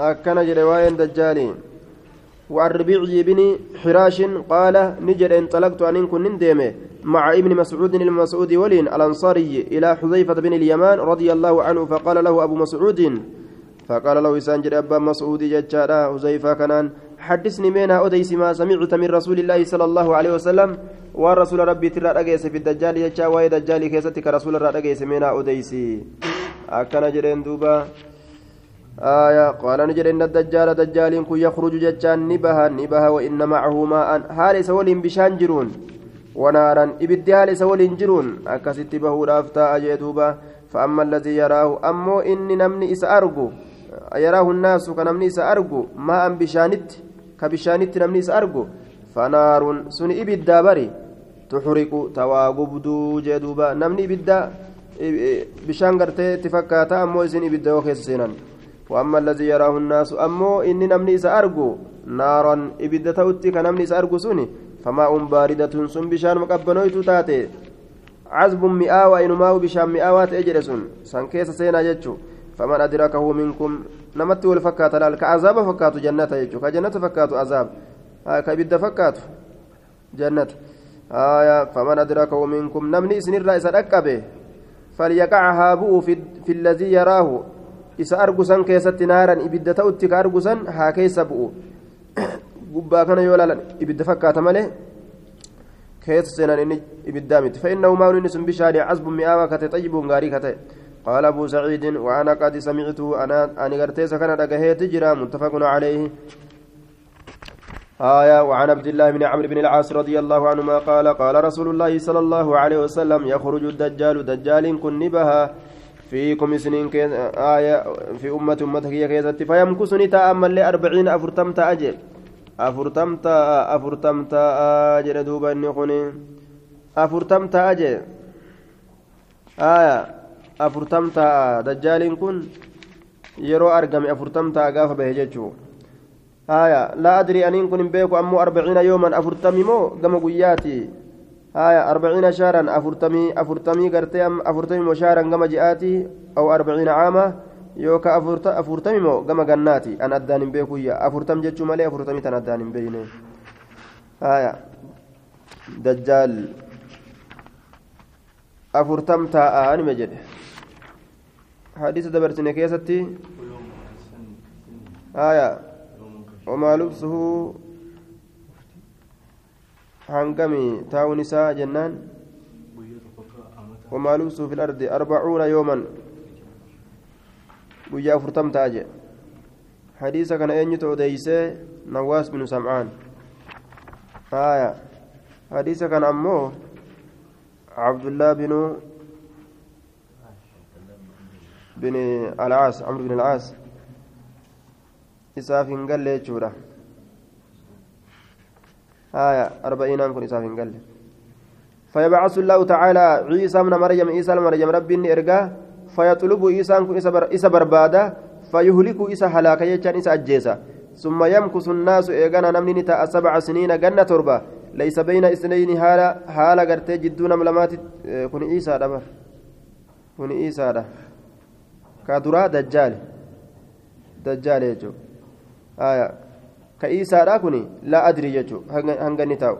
أكن جرواين دجالي وعن ربيعي بن حراش قال نجد انطلقت أن كن ندمه مع ابن مسعود المسعود ولين الأنصاري إلى حذيفة بن اليمان رضي الله عنه فقال له أبو مسعود فقال له إسانجر أبا مسعود ججارا حذيفة كنان حدثني منها أديس ما سمعت من رسول الله صلى الله عليه وسلم ورسول ربي ترى رجيس في الدجال يجا واي دجال كيستك رسول رجيس منها أديسي أكن جرين دوبا آية قال نجد إن الدجال دجال كن يخرج ججان نبها نبها وإن معه ماء. هال سول بشان جرون. ونارا إبدي هال سول جرون. أكست به رافتا أجدوبا فأما الذي يراه أمو إني نمني إس أرجو. يراه الناس كنمني إس أرجو. ماء بشانت كبشانت نمني إس أرجو. فنار سن إبدا بري. تحرق تواغبدو جدوبا نمني gartee itti fakkaata ammoo isin ibidda yoo keessa seenan وأما الذي يراه الناس أمو إني نمني سأرجو نارا إبدة توتي كنمني سأرجو سوني فماء باردة سن بشان مقبنويت تاتي. عزب مئاوى إنما بشان مئاوى تأجرسون سان كيس سينا جتشو. فمن أدركه منكم نمت والفكات لال كعذاب فكات جنة يجو كجنة فكات عذاب. آه كبد فكات جنة. آية فمن أدركه منكم نمني سنر رئيس أكبه. فليقعها بؤ في, في الذي يراه. Isa argusan keessatti naaran ibidda ta'utti ka argusan haa keessa bu'u gubbaa kana yoo laalan ibidda fakkaata malee keessa seenan inni ibiddaa miti فإنه ما inni sun bishaanii casbun mi'aawaa kate xayyibuun gaarii kate قال أبو سعيد وأنا قد سمعته أنا أنا قرتيس كان رقهيت جرا متفق عليه آية وعن عبد الله بن عمرو بن العاص رضي الله عنهما قال قال رسول الله صلى الله عليه وسلم يخرج الدجال دجال كن بها فيكم سنين آية في أمة أمتك يا كيزتي فيمكسني تأمل لأربعين أفرتم تأجل أفرتم تا أفرتم تا أجل دوبا نقني أفرتم تأجل آية أفرتم تا دجال كن يرو أرقم أفرتم تا قاف بهجتشو آية لا أدري أن كن بيكو أمو أربعين يوما أفرتم مو قم قياتي آية أربعين شهرا أفرتمي أفرتمي قرتي أم أفرتمي مشارا كما جاءتي أو أربعين عاما يوكا أفرت أفرتمي مو كما جناتي أنا أدان بيكو يا أفرتم جتشو مالي أفرتمي تنا أدان بيني. آية. دجال. أفرتم تاء أنا مجد حديث دبرتني كيستي. آية. وما لبسه هنقمي تاو نساء جنان وما لبسه في الأرض أربعون يوما afurtam ta'a jedhe hadiisa kana eenyutu odeeysee nawaas binu sam'aan haya hadiisa kana ammoo abdullah binu bin alcaas camr bin alcaas isaaf hin galle jechuudha آية أربعين أنكم إساف قال فيبعث الله تعالى عيسى من مريم عيسى مريم ربي إرقاه فيطلب عيسى أنكم إسا بربادة فيهلك إسا هلاك يجان إسا أجيسا. ثم يمكث الناس إيغانا نمني نتا سبع سنين جنة تربة. ليس بين إثنين حالة حالة قرتي جدون ملمات كن عيسى دبر كن عيسى ده كدرا دجال. دجال يجو. آية كعيسى دا كوني لا أدري يجو هنغني تاو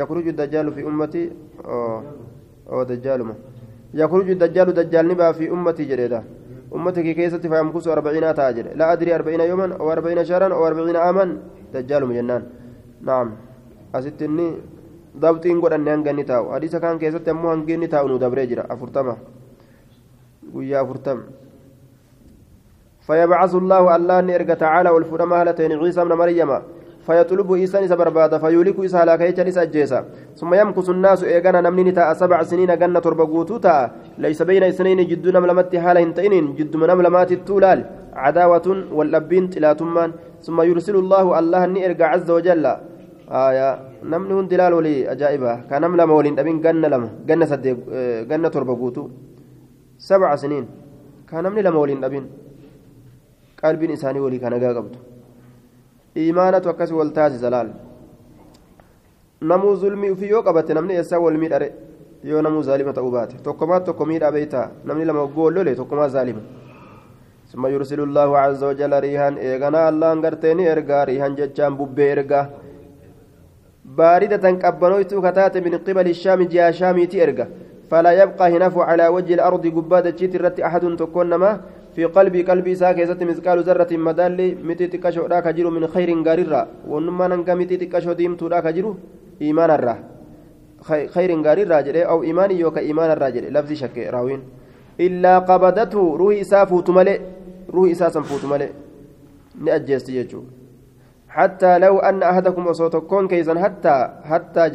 يخرج الدجال في أمتي أو, أو دجال ما يخرج الدجال دجال نبا في أمتي جريدا أمتك كيسة فيمكس أربعين تاجر لا أدري أربعين يوما أو أربعين شهرا أو أربعين عاما دجال مجنان نعم أستني ضبطين قد أن هنغني تاو حديث كان كيسة أمو هنغني تاو نو دبري جرا أفرتما ويا أفرتم فيبعث الله الله نرجع تعالى والفرما هالتين عيسى من مريم. فيطلب عيسى نسى بربادا فيولك عيسى على كيتش نسى جيسا ثم يمكث الناس إيغانا نمني نتا سبع سنين غنى تربغوتو تا. ليس بين اثنين جد نملمت حال هنتين جد من نملمات التولال. عداوة واللبين تلاتمان. ثم يرسل الله الله نرجع عز وجل. آية نمني دلال ولي أجائبها كان نملا مولين أبين جنة لما جنة صدق جنة تربغوتو سبع سنين. كان نمني لما أبين. Nagaa qabdu imaanatu akkas wal taasisa laal namuu zulmii ufii yoo qabatte namni eessaa wal miidhare yoo namuu zaalima ta'uu baate tokkomaa tokko miidhaa beeytaa namni lama gool lole tokkomaa zaalima ثم يرسل الله عز وجل ريحا إيغانا الله انغرتيني إرغا ريحا ججان ببي إرغا باردة قبنويت كتات من قبل الشام جاء شامي إرغا فلا يبقى هناف على وجه الأرض قبادة جيت الرت أحد تكون ما في قلبي قلبي ساكيزة مثقال ذرة مدالي متي تكشو راك جيرو من خير غاريرا. ونما ننقى متي تكشو ديمتو راك جيرو إيمان الرا خير أو يوكا إيمان شك راوين. إلا قبضته روحي روحي نأجيست يجو. حتى لو أن أحدكم كيسا حتى حتى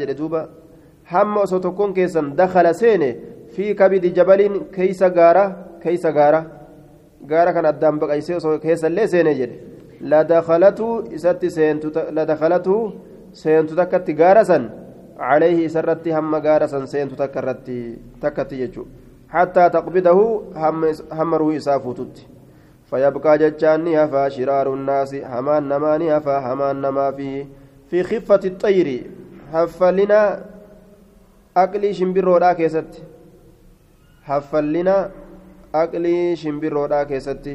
هم كيسا دخل سينه في كبد جبل كيس غارة كيس غارة غارة كان أدام بقيسي كيسا لي سينه جل لدخلته إسات سينتو لدخلته سينتو تكت غارة سن عليه سرتي هم غارة سن سينتو تكرتي تكتي يجو حتى تقبضه هم هم روحي سافوتت فيبقى جتشان هفا شرار الناس همان نمان هفا همان نما في في خفة الطير هفلنا أقلي شمبرو كيست هفلنا أقلي شمبرو كيست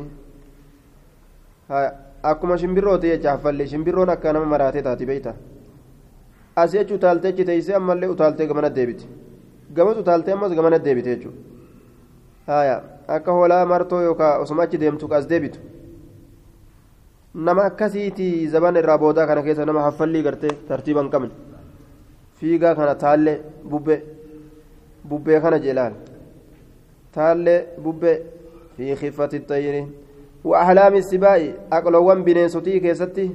akkuma shimbirrooti jecha hafallee shimbirroon akka nama maraatee taati beeyta asii jechuun utaaltee teessee ammallee utaaltee gamana deebiti gamas utaaltee ammas gamana deebite jechuudha akka hoolaa martoo yookaan osuma achi deemtu as deebitu nama akkasiiti zaban irraa boodaa kana keessa nama haffallii gartee tartiiba hin qabne fiigaa kana taallee bubbee bubbee kana jeelaan taallee bubbee fi khiffati xayiri وأحلام السباء أقلوان بنينسوتي كيستي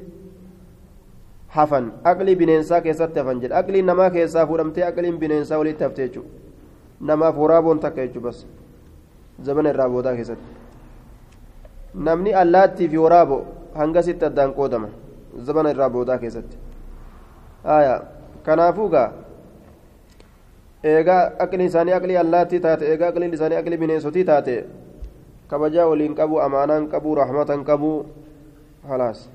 hafan aqlii bineensaa keessatti hafan jedha aqliin namaa keessaa fuudhamtee aqliin bineensaa walitti haftee jechuudha namaaf waraaboon takka jechuudha bas zabana irraa boodaa keessatti namni allaattii fi waraabo hangasitti addaan qoodama zabana irraa boodaa keessatti kanaafuu gaa eegaa aqliin isaanii aqlii allaattii taate eegaa aqliin isaanii aqlii bineensotii taate kabajaa waliin qabu amaanaan qabu rahmatan qabu halaas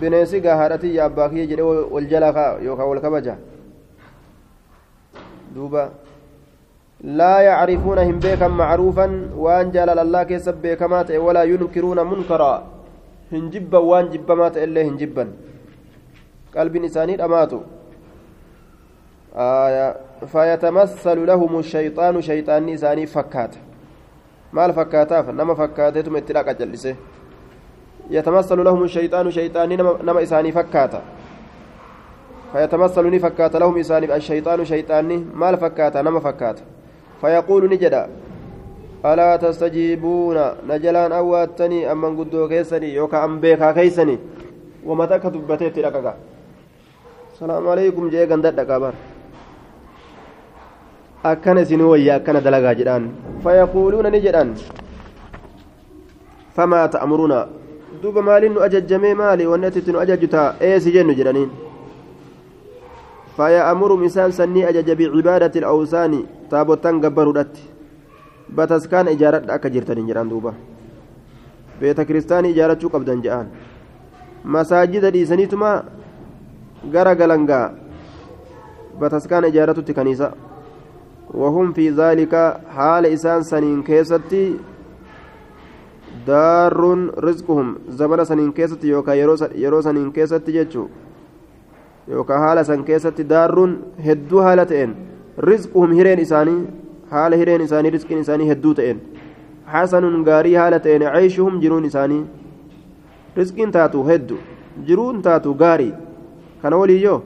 bineensi gaa haadhatii yaa abbaa kiyya jedhee wal jalaa kaa yookaan wal kabaja duuba laa yacrifuuna hin beekan macruufan waan jaalala allah keessa beekamaa ta'e walaa yunkiruuna munkaraa hin jibban waan jibbamaa ta'e illee hin jibban qalbiin isaanii dhamaatu فيتمثل لهم الشيطان شيطان إساني فكات. مال فكاتاف نما فكاتتم اتلاقا جلسه. يتمثل لهم الشيطان شيطان نما إساني فكاتا. فيتمثل فكات لهم إساني الشيطان شيطان مال فكاتا؟ نما فكاتا. فيقول نجدا ألا تستجيبون؟ نجلان أواتني أمن قدو كيسني يوكا أم بيكا كيسني. ومتى كتبتي لكا السلام عليكم جي غندت دكابر akkana isinii wayyaa akkana dalagaa jedhaan fayaquuluuna ni jedhan famaa ta'muruuna duuba maaliin nu ajajjamee maali wanni ati nu ajajju taa eesi jennu jedhaniin فيأمرهم إنسان سني أجج بعبادة الأوثان تابوتان قبرودت بتسكان إجارة أكجرتن جران دوبا بيت كريستان إجارة قبضا جاءان مساجد ديسانيتما غرا غلنغا بتسكان إجارة كنيسة وهم في ذلك حال إسان سنين كيستي دار رزقهم زمن سنين كيستي يوكا يرو سنين كيستي جتشو يوكا حال سن كيستي دار هدو حالتين رزقهم هيرين إساني حال هيرين إساني رزق إساني هدو تين حسن غاري حالتين عيشهم جرون إساني رزق تاتو هدو جرون تاتو غاري كان ولي يو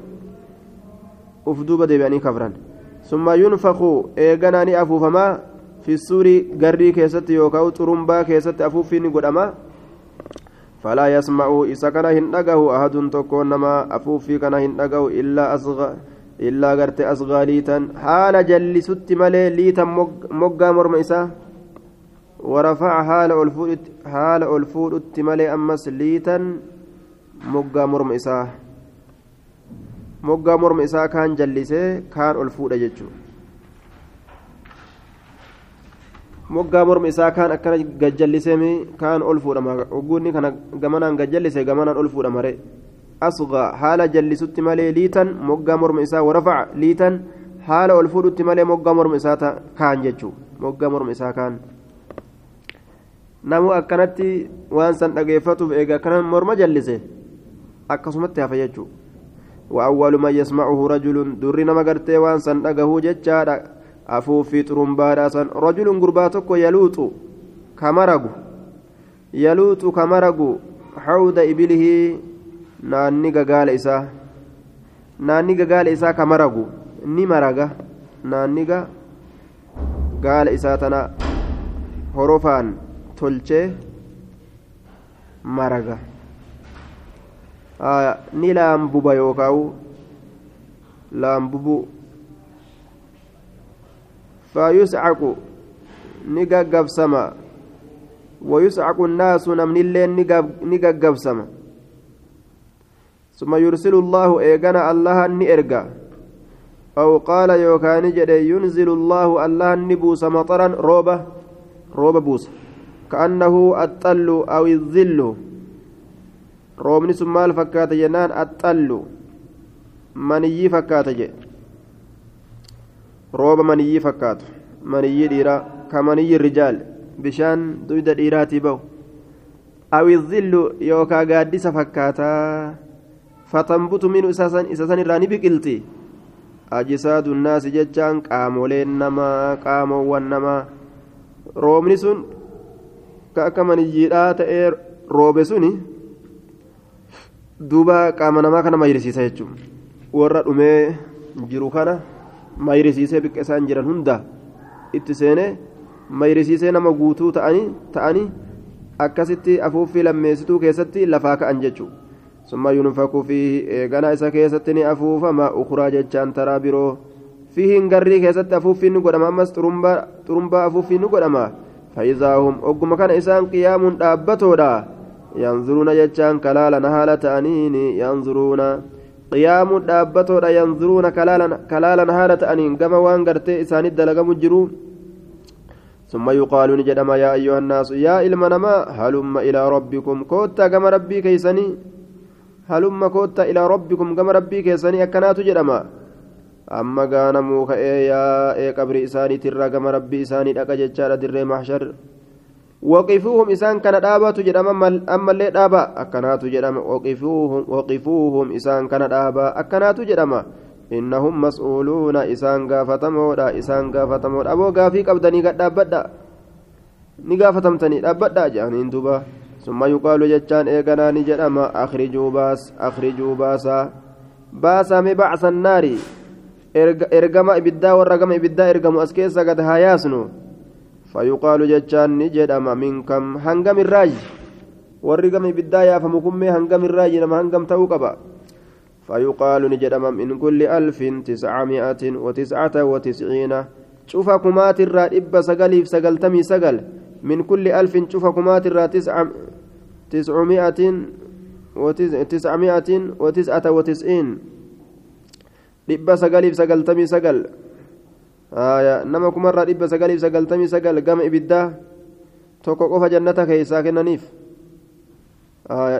ufduuba deebi'anii kafran summa yunfaqu eeganaa ni afuufamaa fi suuri garrii keessatti yookaan xurumbaa keessatti afuuffiin ni godhama falaa yasma'u isa kana hin dhagahu ahadun tokkoon nama afuuffii kana hin dhagahu illaa garte asgaa liitan haala jallisutti malee liitan moggaa morma isaa warafaca haala ol fuudhutti malee ammas liitan moggaa morma isaa moggaa morma isaa kaan jallisee kaan ol fuudha jechuudha. Moggaa morma isaa kaan akkana gajjallisee kaan ol fuudhama. Ogguunni kana gamanaan gajjallise gamanaan ol fuudhama ree? Asgaa haala jallisutti malee liitan moggaa morma isaa warafaca liitan haala ol fuudhutti malee moggaa morma isaa kaan jechuudha moggaa morma isaa kaan. Namu akkanatti waan san dhageeffatuuf eega akkana morma jallise akkasumatti hafa jechuudha وأول من يسمعه رجل درنا مغرتي وان سن دغه جچا afuuffii xurumbaadhaasan rajulun gurbaa tokko yaluuxu kamaragu yaluuxu kamaragu hawda ibilihii naanni gagaala isaa naanni gagaala isaa kamaragu ni maraga naanniga gaala isaa tana horofaan tolchee maraga ni laambuba yookaawu laambubu فيسعق نجاجبسما ويسعق الناس نمن اللين نجاجبسما ثم يرسل الله إيجانا الله نئرجا أو قال يوكان جدي ينزل الله الله نبوس مطرا روبة روبة بوس كأنه الطل أو الظل roobni sun maal fakkaata jennaan axxallu? Maniyyii fakkaata jedhe rooba maniyyii fakkaatu. Maniyyii dhiiraa. Ka maniyyi rijaal. Bishaan duyda dhiiraatii ba'u. Awizillu yookaa gaaddisa fakkaataa fatambutu minu isa san irraa ni biqilti. Ajisaa naasi jechaan qaamoleen namaa qaamoowwan namaa. Roobni sun ka akka maniyyiidhaa ta'ee roobe suni duuba qaama namaa kana mayrisiisa jechuun warra dhumee jiru kana mayrisiisee biqqa isaan jiran hunda itti seenee mayrisiisee nama guutuu ta'anii akkasitti afuuffii lammeessituu keessatti lafaa ka'an jechuudha summa yunfaku fiihi eeganaa isa keessatti ni afuufama. Ukuraa jechaan taraa biroo fiihin garrii keessatti afuuffiin ni godhama. Ammas xurumbaa afuuffiin ni godhama. Fa'izaahum ogguma kana isaan qiyaamuun dhaabbatoodha yanzuruuna jechaan kalaala haala ta'aniin yanzuruuna. qiyaamuun dhaabbatoodha yanzuruuna kalaalan haala ta'aniin gama waan gartee isaanitti dalagamu jiru ثم يقال نجدما يا أيها الناس يا إلما نما هلم إلى ربكم. كوتا كما ربي كيسني. هلم كوتا إلى ربكم كما ربي كيسني. أكنات جدما. أما كان موكا يا إيه إساني ترى كما ربي إساني أكا در محشر. وقفوهم إسان كان دابا تجرم أما اللي دابا. أكنات جرم وقفوهم وقفوهم إسان كان دابا. أكنات جرم إنهم مسؤولون. إسان غافتمودا إسان غافتمودا أبو غافي قبدني قد دابدا. نغافتمتني دابدا. جانين دوبا. ثم يقال جتان إيغانا نجرم أخرجوا باس أخرجوا باسا. باسا مبعث النار. إرقما إبدا ورقما إبدا إرقما أسكيسا قد هاياسنو فيقال جتان نجدم منكم هنگم الراج. ورقم بداية فمكم هنگم الراج نما هنگم توقبا فيقال نجدم من كل ألف تسعمائة وتسعة وتسعين. شوف كمات الرا إبا سقليف سقلتمي سقل من كل ألف شوف كمات الرا تسع تسعمائة وتسعمائة وتسعة وتسعين. إبا سقليف سقلتمي سقل. Nama kumarraa dhibba sagaliif sagaltamii sagal gama ibiddaa tokko qofa jannata keessaa kennaniif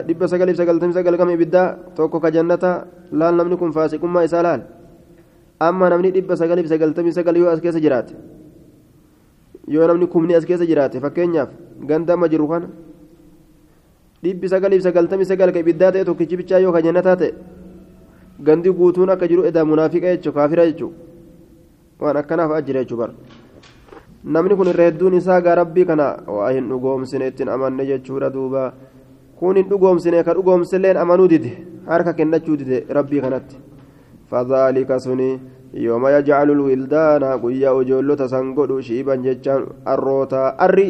dhibba sagaliif sagaltamii sagal gama ibiddaa tokko ka jannata laal namni kun faasiqummaa isaa laal amma namni dhibba sagaliif sagaltamii sagal yoo as keessa jiraate yoo namni kumni as keessa jiraate fakkeenyaaf ganda amma jiru kana dhibbi sagaliif sagaltamii sagal ka ibiddaa ta'e tokkichi bichaa yoo ka jannataa ta'e gandi guutuun akka jiru edaa munaafiqa jechuudha kaafira jechuudha. Waan akkanaaf ajjira jechuu bar namni kun irra hedduun isaa gaa rabbii kana waa hin dhugoomsine ittiin amanne jechuudha duuba kun hin dhugoomsine ka dhugoomsilleen amanuu dide harka kennachuu dide rabbii kanatti fadhaalika suni yooma yajcalu lwildaana guyyaa ijoollota san godhu shiiban jechaan arroota arri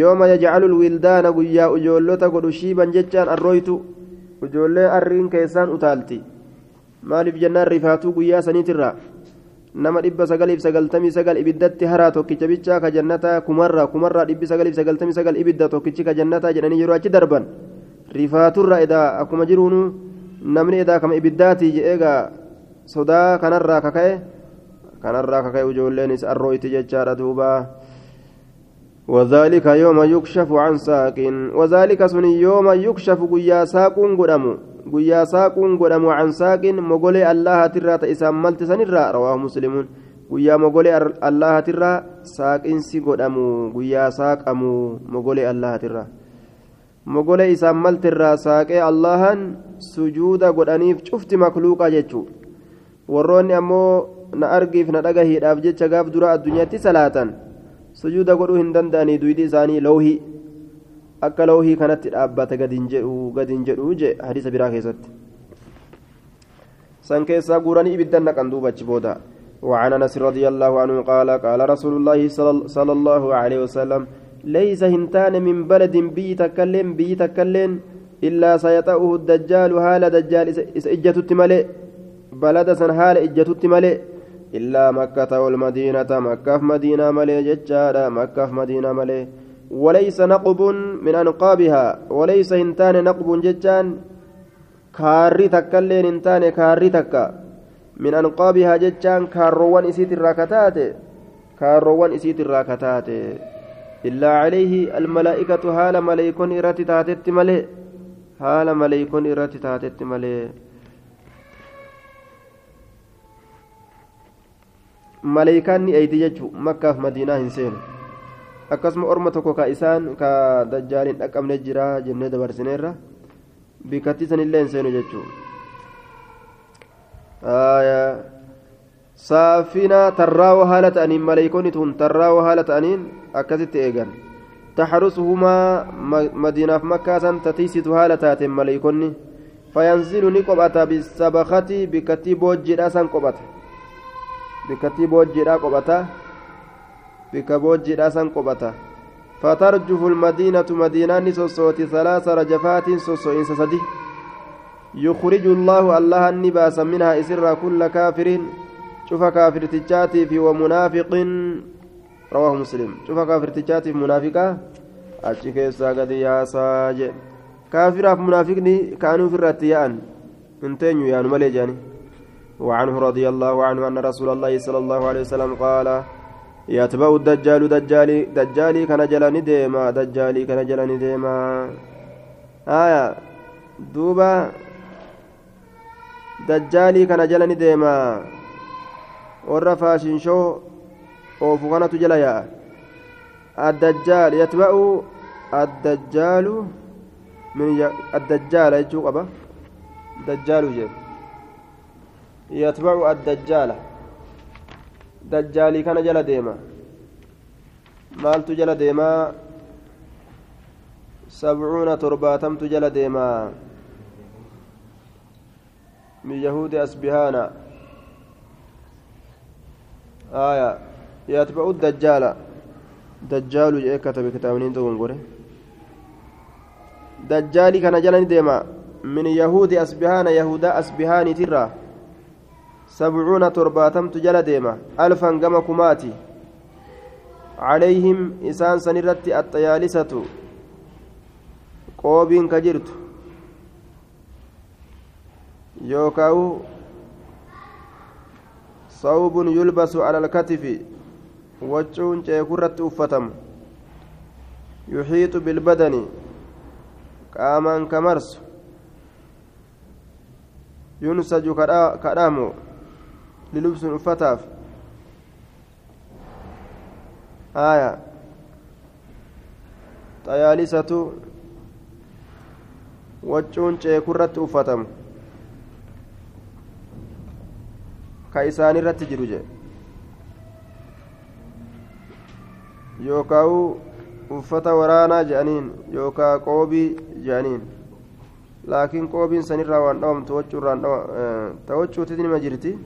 yooma yajcalu lwildaana guyyaa ijoollota godhu shiiban jechaan arrooytu ijoollee arriin keessaan utaalti maaliif jennaan rifaatuu guyyaa saniitirraa nama dhibba sagaliif sagaltamii sagal ibiddatti haraa tokkicha bichaa ka jannataa kumarraa kumarraa dhibbi sagaliif sagaltamii sagal ibidda tokkichi ka jannataa jedhanii yeroo achi darban rifaaturra edaa akkuma jiruunu namni edaa kama ibiddaatii jedheegaa sodaa kanarraa kaka'e kanarraa kaka'e ijoolleenis arrooyti jechaadha duubaa وذلك يوم يكشف عن ساق وذلك سن يوم يكشف قيا ساق قدمو guyyaa saaquun godhamu can saaqin mogolee allaha tirraa ta isaan malti sanirraa rawaahu muslimuun guyyaa mogolee allahatirraa saaqinsi godhamu guyyaa saaqamu mogolee allahatirraa mogolee isaan maltirraa saaqee allahan sujuuda godhaniif cufti makluuqa jechuu warroonni ammoo na argiif na dhagahiidhaaf jecha gaaf dura addunyaatti salaatan sujuuda godhuu hin danda'anii duydi isaanii loohii akka loohii kanatti dhaabbata gadin jedhu gadin jedhu je hadiisa biraa keessatti san keessaa guuranii ibiddan naqan duuba achi booda وعن انس رضي الله عنه قال قال رسول الله صلى الله عليه وسلم ليس هنتان من بلد بي تكلم بي تكلم إلا سيطأه الدجال هال دجال إجتت ملئ بلد سن هال إجتت ملئ إلا مكة والمدينة. مكة في مدينة ملئ ججارة مكة في مدينة ملئ وليس نقب من أنقابها. وليس هنتان نقب ججان كاري تكلين هنتان كاري تكا. من أنقابها ججان كاروان إسيت الراكتات كاروان إسيت الراكتات إلا عليه الملائكة هال ملائكون إراتي تاتت ملئ هال ملائكون إراتي تاتت ملئ maleeykaan ni eeyti jechuun makkaaf madiinaa hin seenu. Akkasuma orma tokko ka isaan ka dajjaaliin dhaqqabne jira jennee dabarsineerra. Bikkatti sanillee hin seenu jechuun saafina tarraawoo haala ta'aniin maleeykonni tun tarraawoo haala ta'aniin akkasitti eegan. Taxarusuhumaa madiinaaf makkaasan tatiisitu haala taateen maleeykonni fayanzilu ni qophata bisabakati bikkattii boojjiidha san qophata bikkattii boojjiidhaa qophata bikka boojjiidhaa san qophata fatarjufu lmadiinatu madiinaanni sossooti salaasa rajafaatiin sosso'insa sadi yukriju llaahu allahan ni baasa minhaa isirraa kulla kaafiriin cufa kaafirtichaatiif wamunaafiqin rawaahu muslim cufa kaafirtichaatiif munaafiqaa achi keessaa gadi yaasaa jedhe kaafiraaf munaafiqni ka'anii ofirratti yaa'an hin teenyu yaanu malee jedhanii وعنه رضي الله عنه أن رسول الله صلى الله عليه وسلم قال يتبع الدجال دجالي دجالي كان جلني ديما دجالي كان جلني ديما. آية دوبا دجالي كان جلني ديما. والرفا شنشو وفغنة جليا الدجال يتبع الدجال من الدجال يجوق أبا دجال جيب يتبع الدجال. دجالي كان جل ديما. مالت جل ديما. سبعون ترباتمت جل ديما. من يهود أسبهانا. آية. يتبع الدجال. دجال جاء كتب كتابين تقول دجالي كان جل ديما. من يهود أسبهان يهودا أسبهاني ترى. سبعون ترباتمت جل ديما. ألفا كما كماتي. عليهم إسان سنرت الطيالسة قوبين كجرت. يوكاو. صوب يلبس على الكتف. وجون جيكرت أفتم. يحيط بالبدن. قاما كمرس. ينسج كرامو. للبس الفتاف آية طيالسة وجون ceekurratti uffatamu ka isaan irratti jiru je yookaan uffata waraanaa jedhaniin yookaan qoobii jedhaniin laakiin qoobiin sanirraa waan dhawamtu wachuurraan tawachuutti nima jirti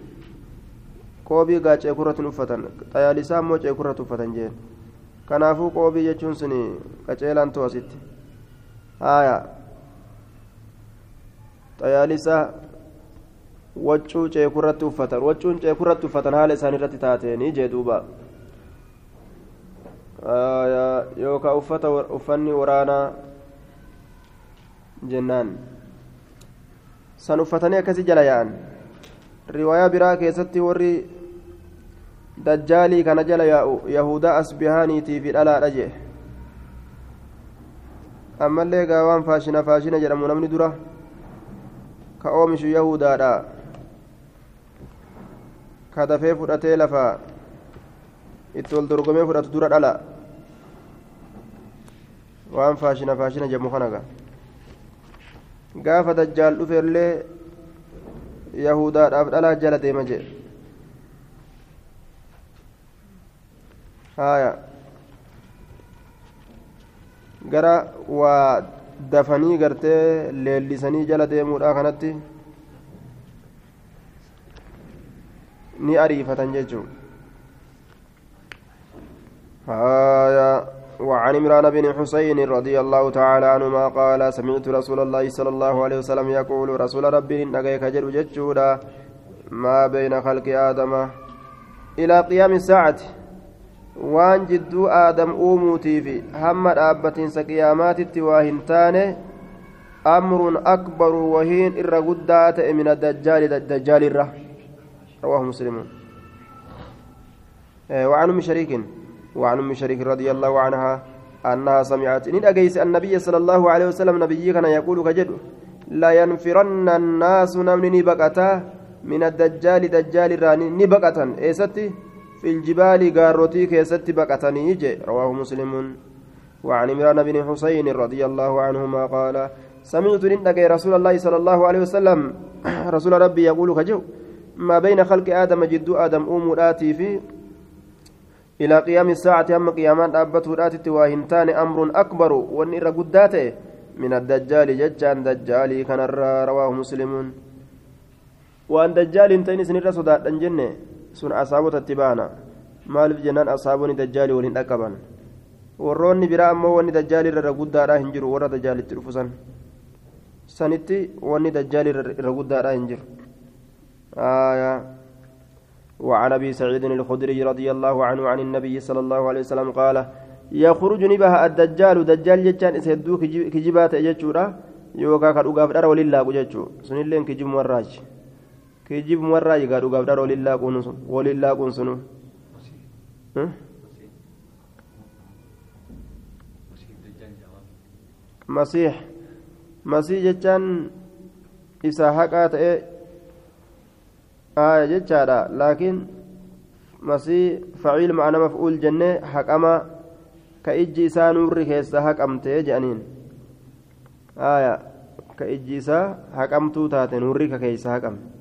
qoobii gaa ceekurratti uffatan xayaalisaa immoo ceekurratti uffatan jeen. Kanaafuu qoobii jechuun sun qaceelaan to'asitti. Haaya. Xayaalisaa waccuu ceekurratti uffatan waccuun ceekurratti uffatan haala isaan irratti taateenii jee duuba. Yookaan uffata uffanni waraanaa jennaan. San uffatanii akkasii jala yaa'an riwaayaa biraa keessatti warri dajjaalii kana jala yaa'u yahudaa asbihaaniitii fi dhalaadha jee ammallee gaawaan faashina faashina jedhamu namni dura ka oomishu yahudaadha ka dafee fudhatee lafa itti wal dorgomee fudhatu dura dhala waan faashina faashina jedhamu kana gaafa dajjaal dhufellee yahudaadhaaf dhalaa jala deema jedhe haya gara waa dafanii gartee leellisanii jala deemuudha kanatti. Ni ariifatan jechuun. Haya وعن عمران بن حسين رضي الله تعالى عنهما قال سمعت رسول الله صلى الله عليه وسلم يقول رسول ربي نجيك جل ججودا ما بين خلق آدم إلى قيام الساعة waan jidduu aadam uumuutii fi hamma dhaabbatiinsa qiyaamaatitti waa hin taane amrun akbaru wahiin irra guddaa ta'e min addajjaali dajjaalirra رواه مسلم وعن ام شريك وعن ام شريك رضي الله عنها انها سمعت ان اجيس النبي صلى الله عليه وسلم نبي كان يقول ka jedhu لا ينفرن الناس namni baqataa من الدجال دجال irraa ni baqataa eessatti في الجبال gaaroota keessatti baqatanii رواه مسلم. وعن عمران بن حسين رضي الله عنهما قال سمعت لندك رسول الله صلى الله عليه وسلم. رسول ربي يقول كجو ما بين خلق آدم جد آدم أم آتي في إلى قيام الساعة أما قيامان أبته آتت واهنتان أمر أكبر ونر قداته من الدجال ججان دجالي كان رواه مسلم. وأن دجال تنس نر صدات جنة sun asaabotatti baana maaliif jennaan asaabonni dajjaalii waliin dhaqqaban warroonni biraa ammoo wanni dajjaalii irra guddaadhaa hin jiru warra dajjaalitti dhufu san sanitti wanni dajjaalii irra guddaadhaa hin jiru وعن ابي سعيد الخدري رضي الله عنه عن النبي صلى الله عليه وسلم قال يخرج نبها الدجال دجال جتان اسدو كجبات يجورا يوكا كدوغاف دار ولله جچو سنلين كجب مراج kijib warraa egaa dhugaaf dhara waliin laaquun sunu masiix masii jechaan isa haqaa ta'e aya jechaadha laakiin masii faciil ma'ana maf'uul jennee haqama ka ijji isaa nuurri keessa haqamtee jedhaniin aya ka ijji isaa haqamtuu taate nuurri ka keessa haqame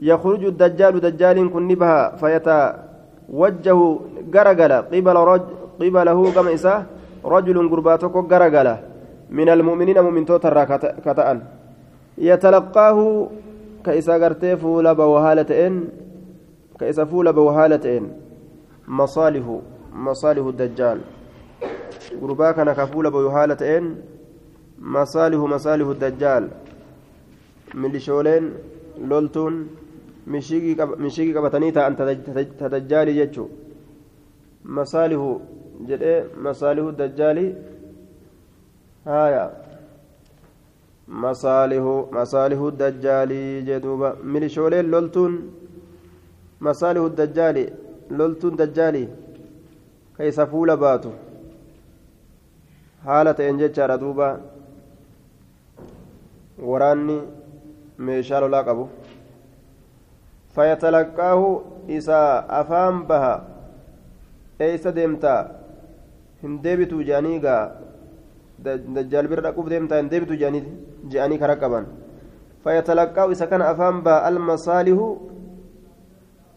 يخرج الدجال دجال كن نبها فيتوجه غرغلا. قبل رج قبله كما إساه رجل قرباتك غرغلا. من المؤمنين مؤمن توتر كتأن. يتلقاه كإسا غرتي فولا بوهالتين كإسا فولا بوهالتين مصالح مصالح الدجال. قربا كان كفولا بوهالتين مصالح مصالح الدجال. من لشولين لولتون mishigii qabatanii ta'an tadajjaalii jechuun masaalihu jedhee masaalihu dajjaalii haaya masaalihu masaalihu dajjaalii jedhuuba milishooleen loltuun masaalihu dajjaalii loltuun dajjaalii ka isa fuula baatu haala ta'een jechaadha duuba waraanni meeshaa lolaa qabu. فيتلقاه إسا أفام بها إيسا ديمتا هندبتو جانيغا دجال بر رقوب ديمتا هندبتو جاني جاني كرقبا فيتلقاه إسا كان أفام بها المصالح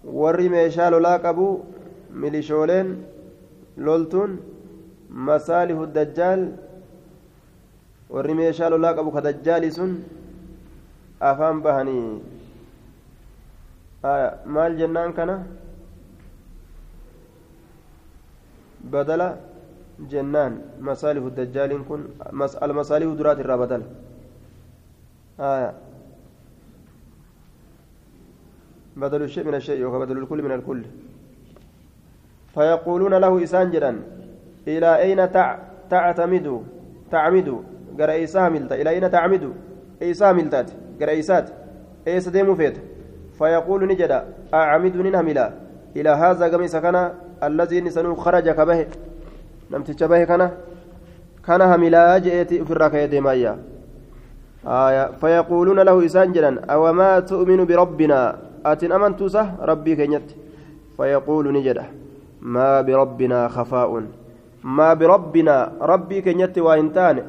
warri meeshaa lolaa qabu milishooleen loltuun masaalihu dajjaal warri meeshaa lolaa qabu ka dajjaali sun afaan bahanii maal jennaan kana badala jennaan masaalifu dajjaaliin kun almasaalifu duraat irraa badala بدل الشيء من الشيء وبدل الكل من الكل. فيقولون له إسان إلى أين تعتمد؟ تعمد. قرأ إلى أين تعمد؟ إيسا ملتات. قرأ إيسات. إيسا ديمو فيقول نجد أعمد نهملا إلى هذا قميص كان الذي نسنو خرج كبه. نمتج به كان كان هملا جئت في الركعة ديمايا آية فيقولون له إسان جدا أو ما تؤمن بربنا؟ أتن أمنت صح ربي كنيت فيقول نجده ما بربنا خفاء. ما بربنا؟ ربي كنيت وإنتان.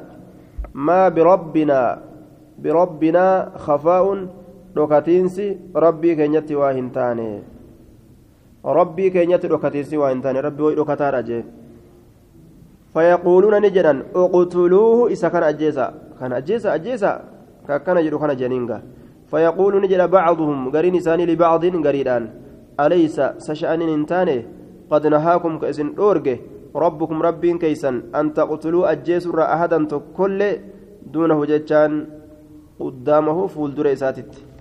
ما بربنا؟ بربنا خفاء. Dhokatiinsi rabbii keenyatti waa hin taane rabbii keenyatti dhokatiinsi waa hin taane rabbii way dhokataadha jee fayaquuluuna ni jedhan uqtuluuhu isa kana ajjeesa kana ajjeesa ajjeesa ka akkana jedhu kana jeniinga fayaquulu ni jedha bacduhum gariin isaanii libacdin gariidhaan alaysa sasha'anin hin taane qad nahaakum ka isin dhoorge rabbukum rabbiin keeysan an taqtuluu ajjeesurra ahadan tokkollee duunahu jechaan quddaamahu fuuldura isaatitti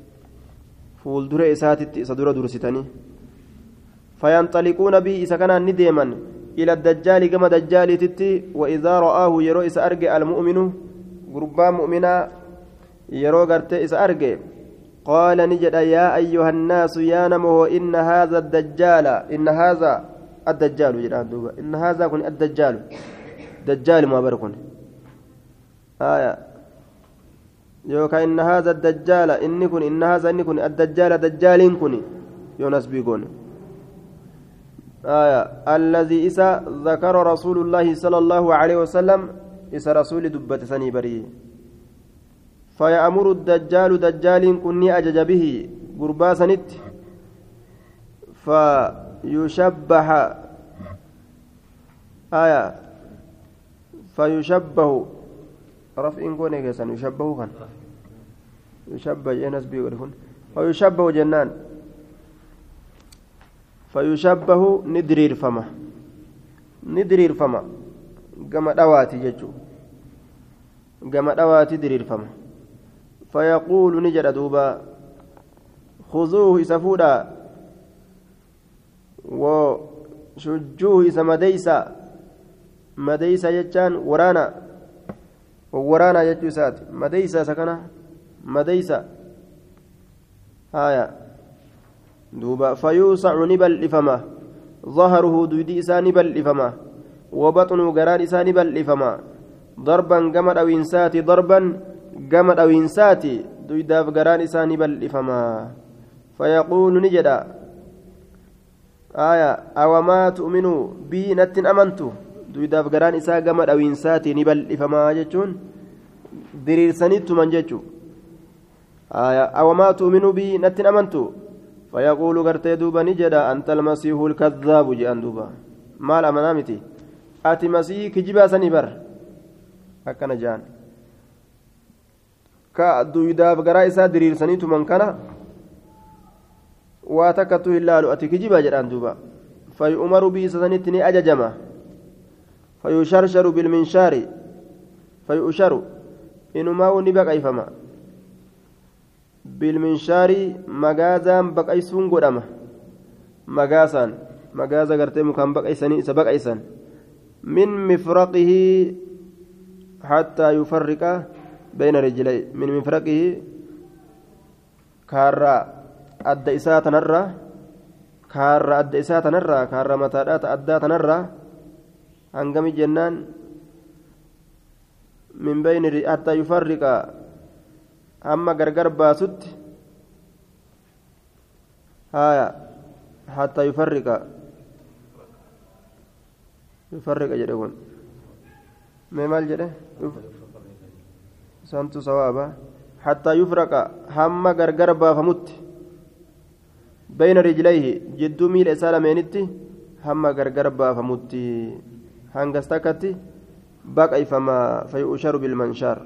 dursitanii fayanxaliquuna bii isa kanaan ni deeman ila dajjaali gama dajjaaliititti waidaa ra'aahu yeroo isa arge almu'minu gurbaa mu'minaa yeroo gartee isa arge qaala ni jedha yaa ayyuha annaasu yaa namoho inna haadha addajjaala inna haadha addajjaalu jedhaan duuba inna haadha kun addajjaalu dajjaali maa bara kun aya yookaan inna haadha addajjaala inni kun inna haadha inni kun addajjaala dajjaaliin kun yoonas biigoon. آية الذي إسا ذكر رسول الله صلى الله عليه وسلم إسا رسول دبة سني بري فيأمر الدجال دجال كني أجج به قربا سنت فيشبح آية فيشبه رفع كون كيسان يشبه كان يشبه ينس بيقول فيشبه جنان. فيشبه ندرير فما. ندرير فما. قام دواتي ججو قام دواتي درير فما. فيقول نجد دوبا خذوه إسفودا وشجوه إسا مديسا. مديسا جتان ورانا. ورانا جتو سات مديسا سكنا مديسا هايا دوبا فيوسع نبل إفما ظهره دويدي إسا نبل إفما وبطنه قران إسا نبل إفما ضربا قمر أو إنساتي ضربا قمر أو إنساتي دويداف قران إسا نبل إفما فيقول نجدا آية أو ما تؤمنوا بي نتن أمنتو duwidaaf garaan isaa gama dhawiinsaatiin ni bal'ifamaa jechuun diriirsanittuman jechuu. Awamaa tuuminuu bii nattiin amantu? Fayaquulu gartee duuba ni jedha antal almasiihu lkadaabu jedhan duuba. Maal amanaa miti? Ati masii kijibaa sanii bar? Akkana jedhan ka duwidaaf garaa isaa diriirsanituman kana? Waa takkattu hin laalu ati kijibaa jedhaan duuba. Fayu'umaru bii isa sanitti ni ajajama. Bilminshaari fayusharu inumaa ni baqayfama bilminshaarii magaazaan baqaysuun godhama magaasaan magaaza gartee mukaan baqaysanii isa baqaysan min mifraqihi hattaa yufarriqa bayna rijlay min mifraqihi kaarraa adda isaa tanarraa kaarra adda isaa tanarraa kaarra mataadhaa addaa tanarraa hangami jennaan من بين حتى يفرق أما غرغر باسط هايا حتى يفرق يفرق جدون ما مال جده سنت صوابا حتى يفرق هم غرغر بافمت بين رجليه جدو ميل إسالمينتي هم غرغر بافمت هنغستكتي baqayfama fayu'sharu bilmanshaar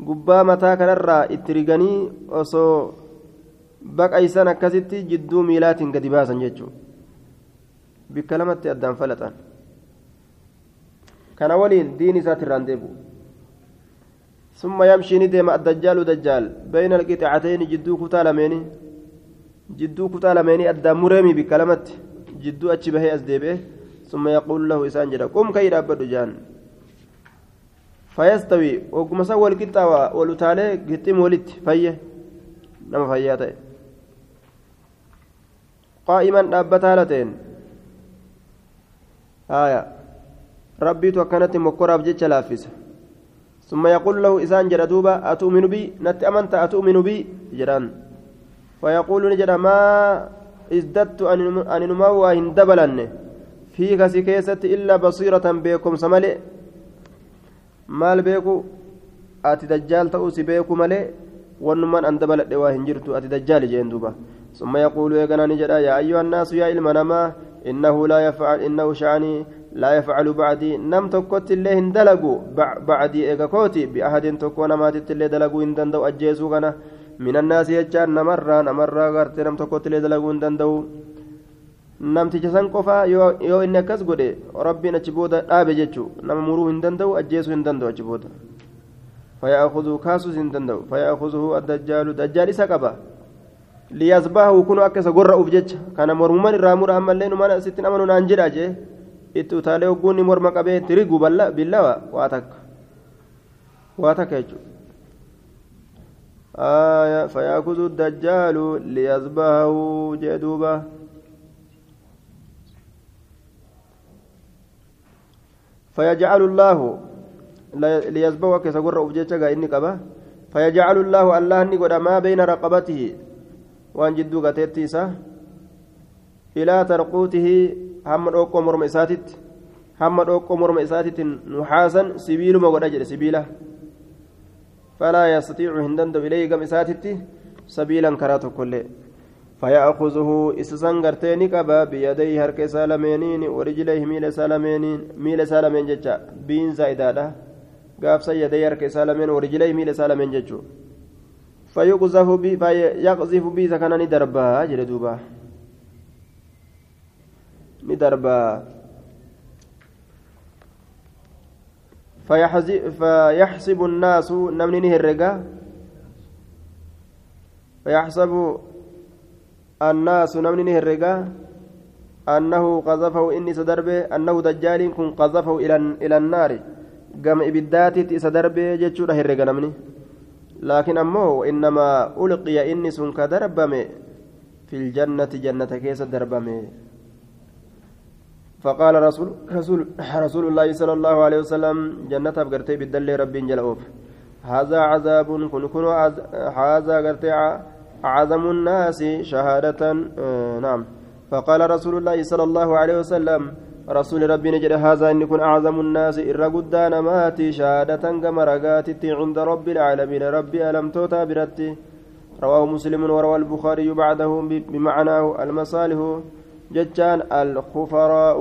gubbaa mataa kanarraa itti riganii osoo baqaysan akkasitti jidduu miilaatiin gadi baasan jechuudha bikka lamatti addaan falaxan kana waliin diin isaati irraan deebu ثم يمشي ندم الدجال دجال بين القطعتين جدو كتا لميني جدو كتا لميني أدى مرمي بكلمة جدو أتشبه أزديبه ثم يقول له إسان جدا قم كي رابد جان. فيستوي وقم سوى الكتا والتالي قتم ولت فيه. نما فياته قائما دابتا لتين. آية. ربي توكنت مكورا بجيتش لافس. ثم يقول له إسان جدا دوبا أتؤمن بي؟ نت أمنت أتؤمن بي؟ جران فيقول نجد ما ازددت أن نموى fii kasii keessatti illaa basiiratan beekumsa malee maal beeku? Ati dajjaal ta'uu si beeku malee wannumaan an dabaladhe waa hin jirtu ati dajjaali jeen duuba. Summa yaquulu eeganaa ni jedha yaa ayyuha annaasu yaa ilma namaa innahu laa yafcal innahu sha'anii laa yafcalu bacdii nam tokkotti illee hin dalagu. Bacdii eega kooti biahadin tokko namaatitti illee dalaguu hin danda'u ajjeesuu kana. Min annaasi jechaan namarraa namarraa gartee nam tokkotti illee dalaguu hin namticha san qofaa yoo inni akkas godhe rabbiin achi booda dhaabe jechuu nama muruu hin danda'u ajjeesuu hin danda'u achi booda فيأخذه كاسوس دندو فيأخذه الدجال دجال إسا قبا ليصبحه كنو أكس قرر أبجج كان مرموما الرامور أما اللين ما ستين أمنوا نانجر أجي itti utaalee hogguunni morma qabee tirigu billawa waa takka waa takka jechuudha آية فيأخذ الدجال ليذبحه جدوبا فيجعل الله ليذبحه كسغر أبجيتشا إني قبا فيجعل الله الله نقول ما بين رقبته وان جدو قتيتيسا إلى ترقوته hamma dhoqqoo morma isaatitti hamma dhoqqoo morma isaatitti nuxaasan sibiiluma godha jedhe sibiila falaa yastatiicu hin danda'u ilayhi gam isaatitti sabiilan karaa tokkollee فيأخذه إسسان غرتين قبا بيديه هرك سالمينين ورجليه ميل سالمينين ميل سالمين جتا بين زايدادا قاف سيدي هرك سالمين ورجليه ميل سالمين جتو فيقذف بي فيقذف بي سكنني دربا جلدوبا darbaa فيحسب الناس نمني نهرقا. فيحسب الناس نمني نهرقا أنه قذفه إني سدربه أنه دجال كن قذفه إلى إلى النار. قام إبداتي سدربه جتشو هرقا نمني. لكن أمه إنما ألقي إني سن كدربمه في الجنة جنة كيس دربمه فقال رسول رسول رسول الله صلى الله عليه وسلم جنة أبقرتي بالدل ربي جلؤوف هذا عذاب كن كن هذا قرتي أعظم الناس شهادة آه نعم. فقال رسول الله صلى الله عليه وسلم رسول ربي نجد هذا إن يكون أعظم الناس إر قدان ماتي شهادة كما رقاتي عند رب العالمين. ربي ألم توتا برتي. رواه مسلم وروى البخاري بعده بمعناه المصالح. جتان الخفراء.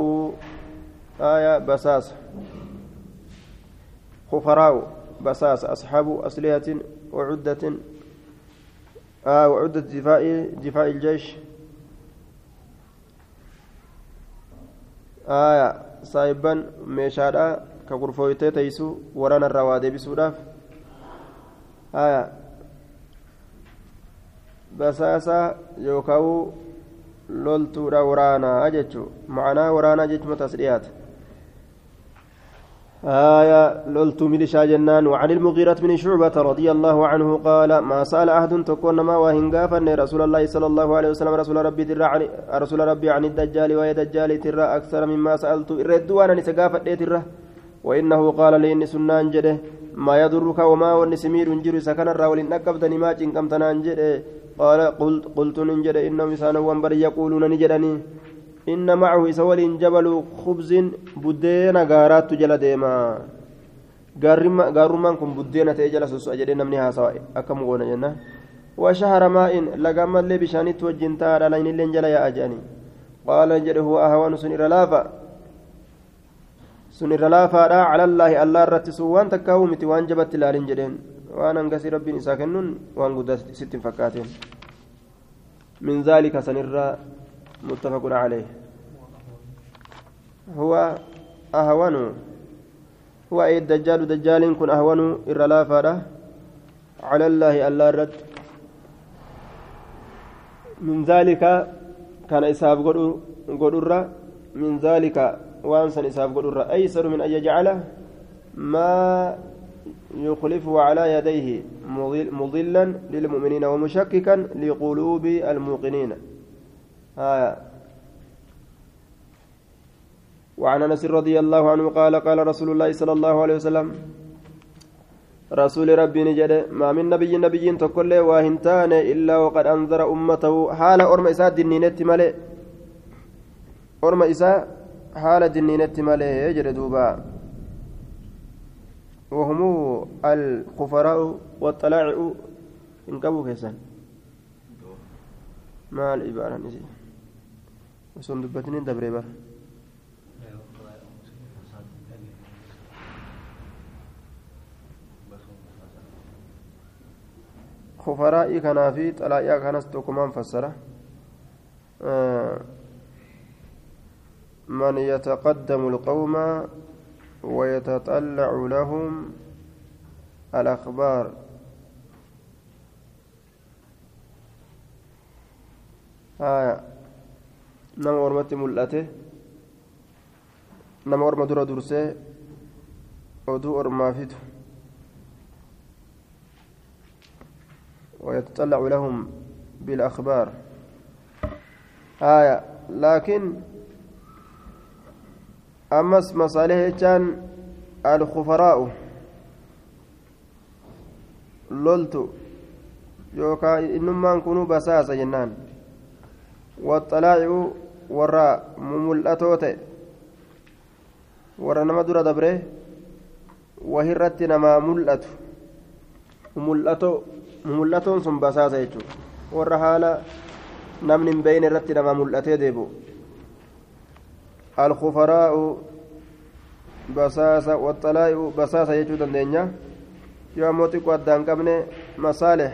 آية بساس. خفراء بساس. أصحاب أصلية وعدة. آه وعدة دفاع دفاع الجيش. آية صايبا ميشادا كغرفويتي تيسو ورانا الروادي بسوداف آية بساسا يوكاو waraanaa jechuun ma'anaa waraanaa jechuun taas dhiyaata آية لولت ملشا جنان وعن المغيرة بن شعبة رضي الله عنه قال ما سأل أحد تكون ما وهنقافا رسول الله صلى الله عليه وسلم رسول ربي ترى رسول ربي عن الدجال وهي دجال ترى أكثر مما سألت. إرد وأنا نسقافا ترى. وإنه قال لي إن سنان جده. ما يضرك وما ونسمير جري سكن الراول إن ما جده. قال قلت قلت ننجد إنهم إسانوان بر يقولون نجدني. إن معه إسوال جبل خبز بدين غارات جل ديما. gaarummaan kun buddeena ta'ee jala soso'a jedhee namni haasawa akkam goona jenna وشهر ماء لقام اللي بشانيت وجنتا على لين اللي جلا يا أجاني. قال جده هو أهوان سنير لافا. سنير لافا على الله الله رتسو وان تكاومتي وان جبت لالين جدين. waan hangasii rabbiin isaa kennuun waan guddaa sitti hin fakkaateen min calee huwa ahwanu huwa ay dajjaalu dajjaaliin kun ahwanu irra laafaadha cala allaahi allaa irratti min zaalika kana isaaf godhurra min zaalika waan san isaaf godhurra aysaru min an yajcala maa يخلفه على يديه مضلا للمؤمنين ومشككا لقلوب الموقنين آية. وعن أنس رضي الله عنه قال قال رسول الله صلى الله عليه وسلم رسول ربي نجد ما من نبي نبي تقول واهنتان إلا وقد أنذر أمته. حال أرم إساء دنينت ملئ. أرم إساء حال دنينت ملئ يجري دوبا. وهم الخفراء والطلاع إن قبوا كيسان. ما العبارة نسي. وسن دبتنين دبري بر. خفراء كان في طلايا كانت تكمان فسره. آه من يتقدم القوم ويتطلع لهم الأخبار. آية nama ormatti mul'ate nama orma dura dursee oduu ormaa fidu. ويتطلع لهم بالأخبار. آية. لكن أمس مصالح كان الخفراء. لولت يوكا إنما كونوا بساسة جنان. والطلائع warra mumul'atoo ta'e warra nama dura dabre wahirratti namaa mul'atu mumul'atoon sun basaasa jechuudha warra haala namni hin beeyne irratti namaa mul'atee deebi'u alkufaraa'u basaasa waxalaa'i'u basaasa jechuu dandeenya yoo ammoo xiqqoo addaan qabne masaaleh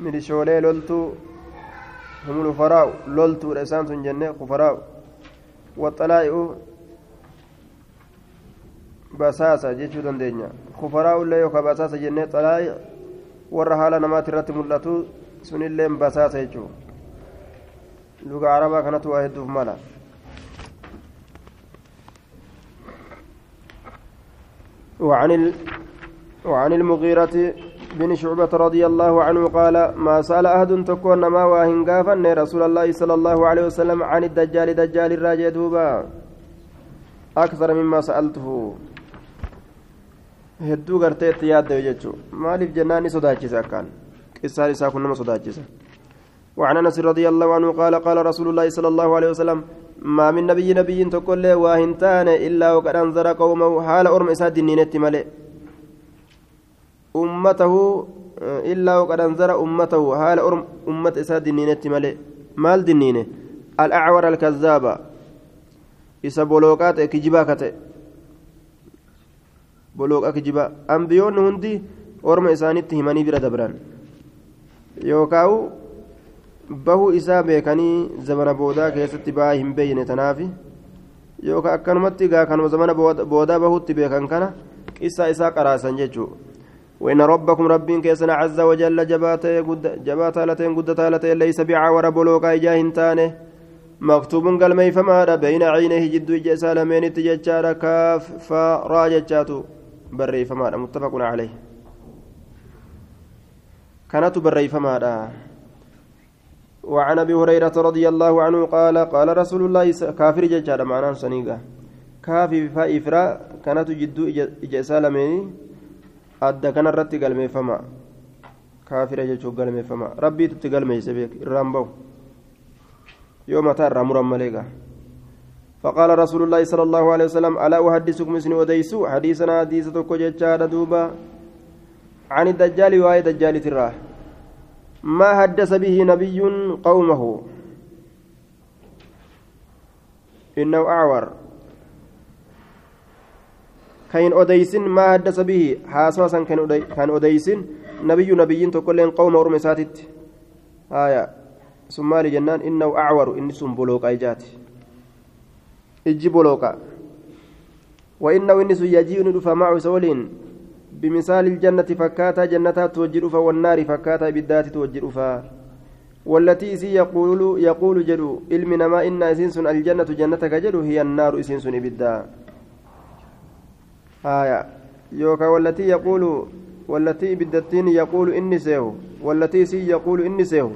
milishoolee loltuu هم الفراء لولت الإنسان جنة خفراء والطلائع بساسة جيشو دندنيا خفراء اللي يوكا بساسة جنة طلائع haala namaati irratti mul'atu sunilleen basaasa jechuudha luga arabaa kanatu waa hedduuf mala وعن ال... وعن المغيرة بن شعبة رضي الله عنه قال ما سأل أحد تكون ما واهن قافن رسول الله صلى الله عليه وسلم عن الدجال دجال الراجع دوبا. أكثر مما سألته. hedduu gartee itti yaadda jechuun maaliif jennaan ni sodaachisa akkaan qissaan isaa kun nama sodaachisa وعن أنس رضي الله عنه قال قال رسول الله صلى الله عليه وسلم ما من نبي نبي تقول له واهنتان إلا وقد أنذر قومه حال أرم إساد النينت ملئ. أمته إلا وقد أنذر أمته حال أرم أمة إساد دنينة ملئ مال دنينة الأعور الكذابة إسا بولوكات كجبا كتئ بولوكا كجبا أنبيون هندي أرم إسانيت هماني برا دبران يوكاو bahuu isaa beekanii zamana boodaa keessatti ba'aa hin beeyne tanaafi yookaan akkanumatti gaa kanuma zamana boodaa bahuutti beekan kana qissaa isaa qaraasan jechuudha وإن ربكم ربين كيسنا عز وجل جباتا جباتا لتين قدتا لتين ليس بعور بلوكا إجاهن تانه. مكتوب قال مي فما بين عينيه جد إجا لمن تججار كاف فراججاتو بري فما متفق عليه. كانت بري فما وعن أبي هريرة رضي الله عنه قال قال رسول الله كافر ججار معناه سنيقة. كافي فإفرا كانت جد إجا سالمين adda kanarratti galmeeffama kaafira jechuun galmeeffama rabbiitutti galmeeyse beek irraan bahu yoo mataa irraa muran malee gaa فقال رسول الله صلى الله عليه وسلم ألا أحدثكم اسم وديسو حديثنا حديث تكو دوبا عن الدجال وآية دجال تراه ما حدث به نبي قومه إنه أعور كاين أديسن ما حدث به. حاسوسا كان أديسن نبي نبي تقول قوم أرم ساتت. آية. ثم لجنان إنه أعور. إن سم بلوك أيجات إجي بلوكا وإنه إنس يجيء ندفع معه سولين. بمثال الجنة فكاتا جنتها توجد والنار فكاتا بالذات توجد والتي إسي يقول يقول جدو علمنا ما إن إسنس الجنة جنتك جدو هي النار إسنس بالذات آية. يوكا والتي يقول والتي بالدتين يقول إني سيهو. والتي سي يقول إني سيهو.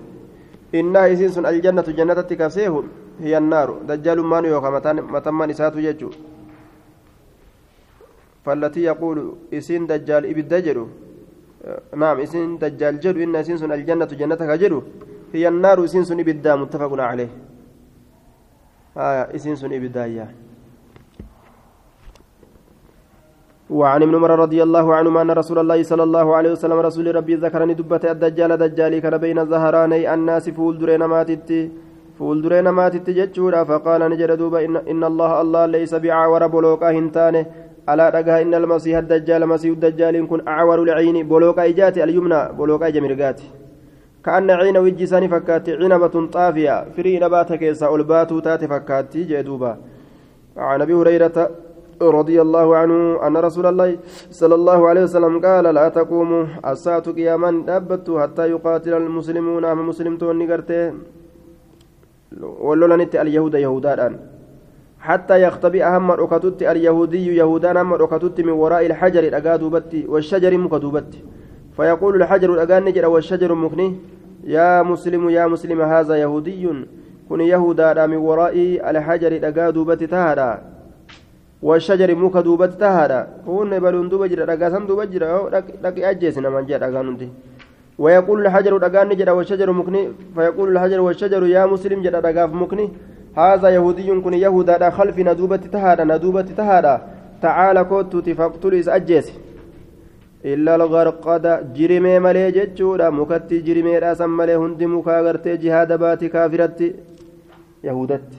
إنها إسين سن الجنة جنة كسيهو هي النار. دجال مان يوكا متمان إساتو يجو فالتي يقول إسين دجال إبدا جدو نعم إسين دجال جدو إن إسين سن الجنة جنتك جدو هي النار إسين سن إبدا متفق عليه. آه إسين إبدا يعني وعن ابن عمر رضي الله عنهما أن رسول الله صلى الله عليه وسلم رسول ربي ذكرني دبت الدجال دجالي كان بين ظهراني الناس فول درين ماتتي فول درين ماتتي جتشورا. فقال نجر دوبا إن, إن الله الله ليس بعاور بلوكا هنتانه. ألا رجها إن المسيح الدجال مسيح الدجال كن أعور العين. بلوكا إجاتي اليمنى. بلوكا جمرقاتي. كأن عين وجساني فكاتي. عنبة طافية. فري نباتك يسا ألباتو تاتي فكاتي. جدوبا عن أبي هريرة رضي الله عنه أن رسول الله صلى الله عليه وسلم قال لا تقوم الساعة قياما دابت حتى يقاتل المسلمون. أما مسلمتون نقرته ولولنت اليهود يهودان. حتى يختبئ أهم ركتت اليهودي يهودان أهم ركتت من وراء الحجر الأقادوبت والشجر مكدوبت فيقول الحجر الأقان نجر والشجر مكني يا مسلم يا مسلم هذا يهودي كن يهودا من وراء الحجر الأقادوبت تهدى والشجر موكا دوبت تهادا هون بلون دوبا جرا دغاسان دوبا جرا. دق أجيس نما جرا دغانوندي ويقول الحجر دغان جرا والشجر مكني. فيقول الحجر والشجر يا مسلم جرا دغاف مكني. هذا يهودي كن يهودا خلف ندوبة تهادا ندوبة تهادا تعالى كوتو تفقتل أجيس. إلا الغرقد جرمي ملي جتشورا مكتي جرمي رأسا ملي هندي مكا غرتي جهاد باتي كافرتي. يهودتي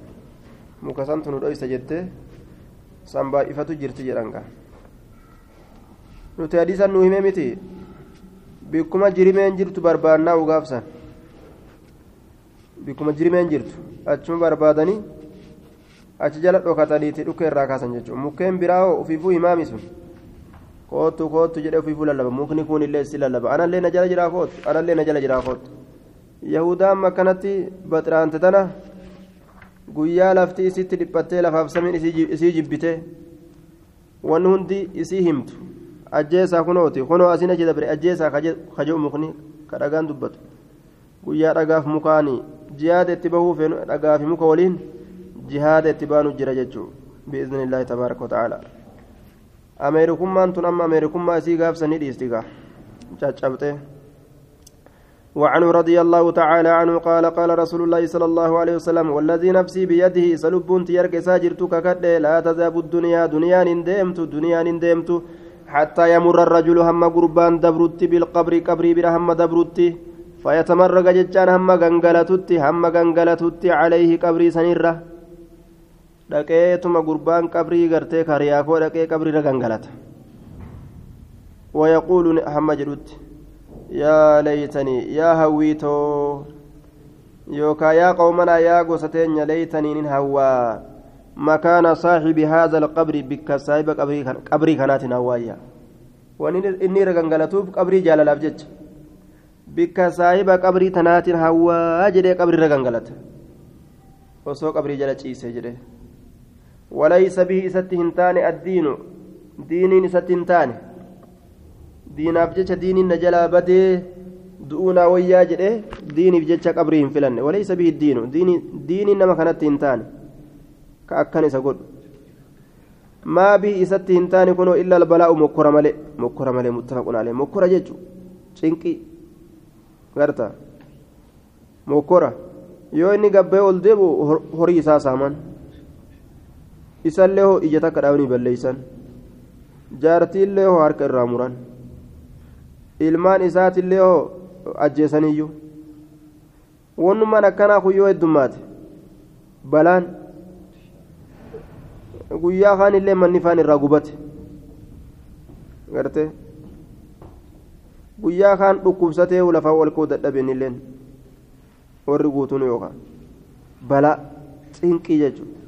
muka santu nu dhoysa jettee san baay'ifatu jirti jedhanga nuti hadiisan nu hime miti bikkuma jirimeen jirtu barbaannaa ugaafsan bikkuma jirimeen jirtu achuma barbaadanii achi jala dhokataniiti dhuka irraa kaasan jechuudha mukkeen biraa hoo ufiifuu himaami sun kootu kootu jedhee ufiifuu lallaba mukni kun illee si lallaba anallee na jala jiraa kootu anallee na jala jiraa kootu yahudaan akkanatti baxiraante tana guyyaa lafti isitti dhiphattee lafaaf samiin isii jibbite wanni hundi isii himtu ajjeesaa kunooti kunoo asin achi dabre ajjeesaa kaje'u mukni ka dhagaan dubbatu guyyaa dhagaaf mukaanii jihaada itti bahuu feenu dhagaafi muka waliin jihaada itti baanu jira jechuu bi'izni tabaaraka wata'aalaa ameerikummaan tun amma ameerikummaa isii gaafsanii dhiisti gaa وعنه رضي الله تعالى عنه قال قال رسول الله صلى الله عليه وسلم والذي نفسي بيده سلبون تيرك ساجرتك كد لا تذهب الدنيا دنيا ندمت دنيا ندمت حتى يمر الرجل هم قربان دبرت بالقبر قبري بر هم دبرت فيتمرق ججان هم غنغلتت هم غنغلتت عليه قبري سنيره dhaqeetuma gurbaan qabrii gartee kariyaakoo dhaqee qabriirra gangalata wayaquulu hamma jedhutti yaa laytanii yaa hawwiitoo yookaa yaa qawmanaa yaa gosateenya laytaniinin hawwaa makaana saaxibi haadha alqabri bikka saahiba qabrii kanaatiin hawwaayya waan inni irra gangalatuuf qabrii jaalalaaf jecha bikka saahiba qabrii tanaatiin hawwaa jedhee qabrii irra gangalata osoo qabrii jala ciise jedhee وليس به إسات هنتان الدين دين إسات هنتان ديناف جتش دين نجلا بدي دؤونا ويا جده دين بجتش قبرهم فلن وليس به الدين. دين دين نما كانت هنتان كأكن سقول ما به إسات هنتان كنوا إلا البلاء مكر ملئ مكر ملئ متفق عليه. مكر جتشو شنقي غرتا. مكر yoo inni gabbee ol deebu horii isaa saaman isallee hoo ija takka dhaabanii jaartiillee hoo harka irraa muran ilmaan isaatillee hoo ajjeesaniyyuu wannumaan akkanaa kun yoo heddummaate balaan guyyaa kaan illee manni faan irraa gubate garte guyyaa kaan dhukkubsatee lafaa ol koo dadhabeen illeen warri guutuun yookaan balaa xinqii jechuudha.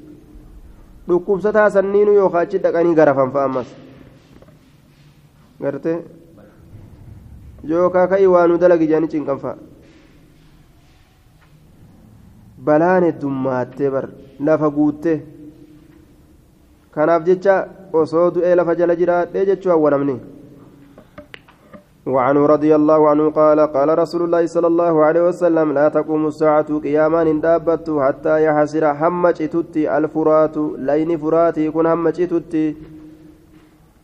dhukkubsataa sanniinu yookaan achi dhaqanii garafan fa'a ammas gartee yookaan ka'ii waan nu dalagi jedhanii cinqanfaa balaan heddummaatee bar lafa guuttee kanaaf jecha osoo du'ee lafa jala jiraadhee jechuu hawwanamne. وعنه رضي الله عنه قال قال رسول الله صلى الله عليه وسلم لا تقوم الساعة قياما إن حتى يحسر همج تتي الفرات لين فراتي كن همج تتي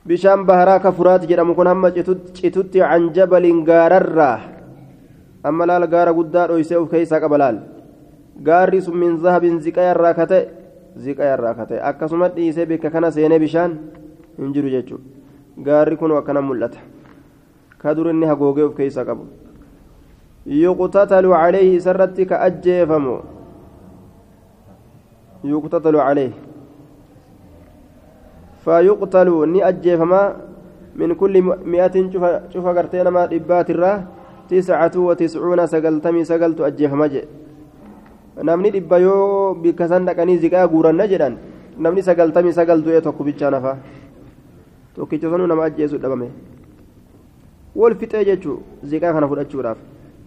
bishaan baharaa ka furaat jedhamu kun hamma citutti can jabaliin gaararraa amma laala gaara guddaa dhoysee of keessaa qaba laal. Gaarri sun min zahabin ziqayarraa ka ta'e ziqayarraa ka ta'e akkasuma dhiisee bikka kana seenee bishaan hin jiru jechuudha. Gaarri kun akkana mul'ata. Ka dur inni hagoogee of keessaa qabu. Yuqtatalu caleehi isarratti ka ajjeefamu. فيقتل ني من كل مئة شوف شوف قرتين ما إبات الراه تسعة وتسعون سقلتمي سقلت أجيفما جي namni dhibba yoo bikka san dhaqanii ziqaa guuranna jedhan namni sagaltamii sagal du'e tokko bichaa nafa tokkicha sanuu nama ajjeesu dhabame wal fixee jechuun ziqaa kana fudhachuudhaaf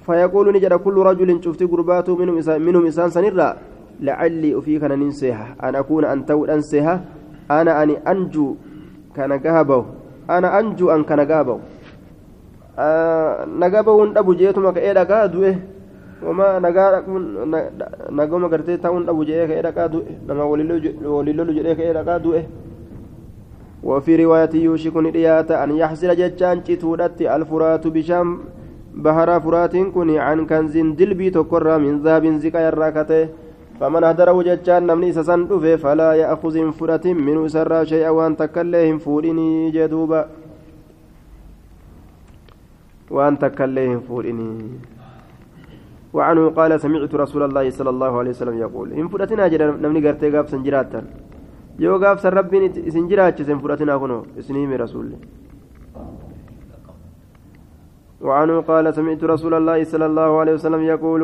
fayaquulu ni jedha kullu rajulin cufti gurbaatu minhum isaan sanirraa lacallii ufii kana nin seeha an akuuna an ta'uudhan seeha ana ani anjuu kana gaha bahu ana anjuu an kana gaha bahu naga bahuun dhabu jeetuma ka'ee dhagaa du'e wama nagaa nagoma gartee ta'uun dhabu jedhee ka'ee dhaqaa du'e nama walilolu jedhee ka'ee dhaqaa du'e وفي رواية يوشك نديات أن يحصل جتان تتودت الفرات بشام بهر فرات كن عن كنز دلبي تقر من ذهب زكا يراكته فمن هدره جتان نمني سسن فلا يأخذ فرة من سر شيئا وأن تكلهم فورني جدوبا. وأن تكلهم فورني وعنه قال سمعت رسول الله صلى الله عليه وسلم يقول إن فرتنا جدا نمني قرتي قاب سنجراتا yoo gaafsan rabbiin isin jiraachisen fudhatinaa kunoo isinii hime وعنه قال سمعت رسول الله صلى الله عليه وسلم يقول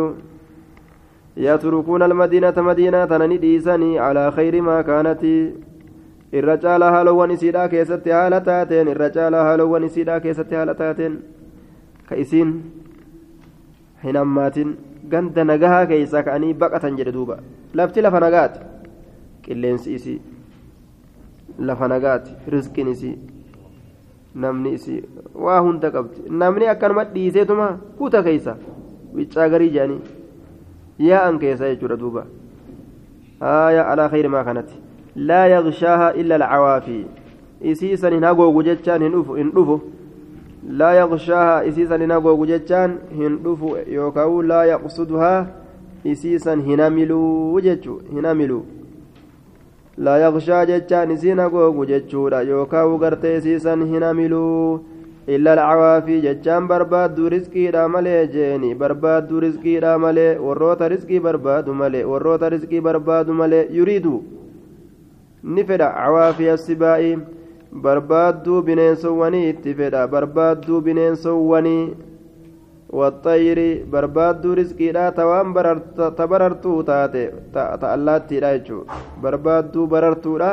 يتركون المدينة مدينة نديسني على خير ما كانت. الرجال هالوان سيدا كيست هالتاتين الرجال هالوان سيدا كيست هالتاتين كيسين حينمات غند نجاها كيسا كأني بقة جدوبا لفت لفنقات qilleensi isii lafa nagaati rizqiin isii namni isii waa hunda qabdi namni akkanuma dhiiseetuma kuta keeysa wiccaa garii jedhanii yaa'an keessa jechuudha duuba haaya alaa khayri maa kanatti laa yaqshaaha illa alcawaafii isii san hin hagoogu jechaan hin dhufu laa yaqshaaha isii san hin hagoogu jechaan hin dhufu yookaan laa yaqsuduhaa isii san hin hamiluu jechuu hin hamiluu لا يغشى جتان سين غوغو جتشورا يوكاو غرتي سيسن هنا ملو illa alcawaafii jechaan barbaaddu risqiidha malee jeeni barbaaddu risqiidha malee warroota risqii barbaadu malee warroota risqii barbaadu malee yuriidu. Ni fedha cawaafii assibaa'i barbaadduu bineensowwanii itti fedha. Barbaadduu bineensowwanii waxxayiri barbaadduu risqiidha ta waan tabarartuu taate ta allaattiidha jechuu barbaadduu barartuudha.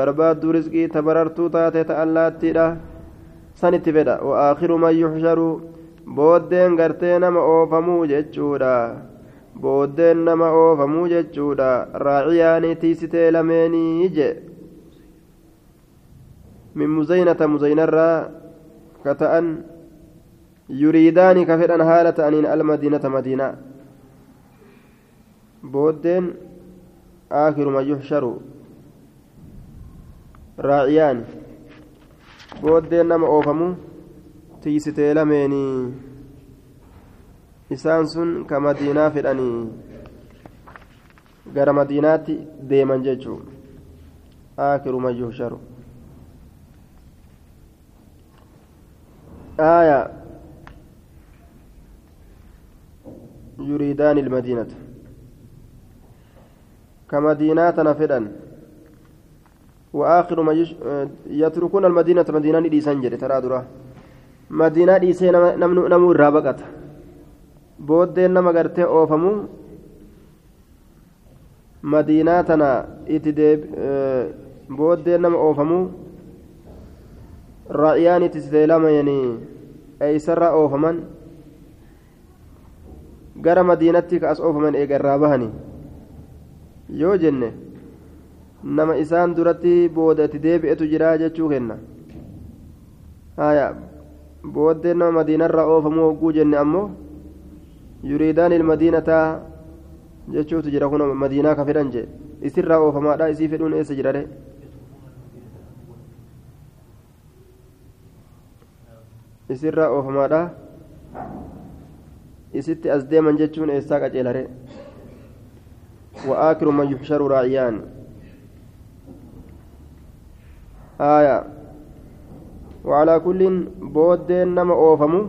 Barbaadduu risqii tabarartuu taate ta allaattiidha تاتي تألاتي لا سنت فدا وآخر ما يحشر بودين غرتي نما أوفمو جتشودا بودين نما أوفمو جتشودا راعياني تيستي لميني جي من مزينة مزينة كتأن يريدان كفران هالة أنين المدينة مدينة بودين آخر ما يحشر راعيان بودين نما أوفمو تيستي لميني isaan sun ka madiinaa fedhanii gara madiinaatti deeman jechuun aakiru man yuhsharu aayaa يريدان المدينة كمدينة نفدا وآخر ما يش... يتركون المدينة مدينة ديسان جري ترى درا مدينة ديسان نمنو نمو رابقت بودين نما غرتي أوفمو مدينة تنا إتديب بودين نما أوفمو raa'iyaan itti seelamayanii eeysarraa oofaman gara madiinatti ka as oofaman eega irraa bahanii yoo jenne nama isaan duratti booda itti deebi'etu jira jechuu kenna haya booddeen nama madiinarraa oofamuu hogguu jenne ammoo yuriidaan ilmadiinataa jechuutu jira kun madiinaa ka fedhan jee isirraa oofamaadha isii fedhuun eessa jirare isirraa oofamaadha isitti as deeman jechuun eessaa qaceelare وآخر من يحشر راعيان آية وعلى كل بود نما أوفمو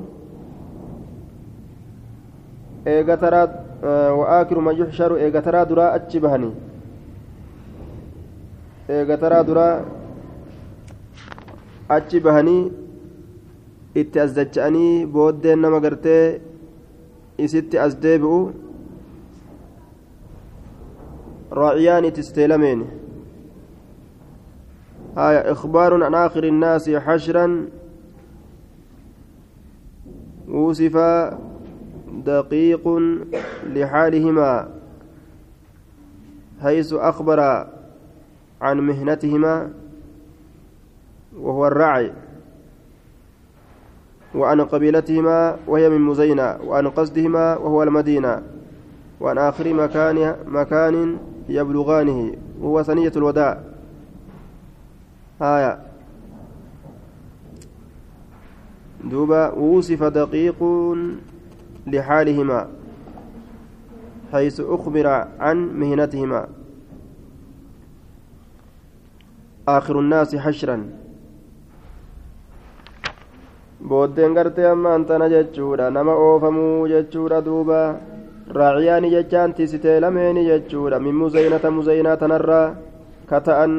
إيغا ترى وآخر من يحشر إيغا ترى درا أتشبهني إيغا ترى درا أتشبهني itti as dacha'anii booddeen nama gartee isitti as deebi'u راعيان تستلمين آية إخبار عن آخر الناس حشرا. وصف دقيق لحالهما حيث أخبر عن مهنتهما وهو الرعي وعن قبيلتهما وهي من مزينة وعن قصدهما وهو المدينة وعن آخر مكان مكان يبلغانه وهو ثنية الوداع. آية دوبا وصف دقيق لحالهما حيث أخبر عن مهنتهما آخر الناس حشرا booddeen gartee ammaan tana jechuudha nama oofamuu jechuudha duuba raaciyaani jechaan tisitee lameeni jechuudha min muzaynata muzaynaa tanarraa ka ta'an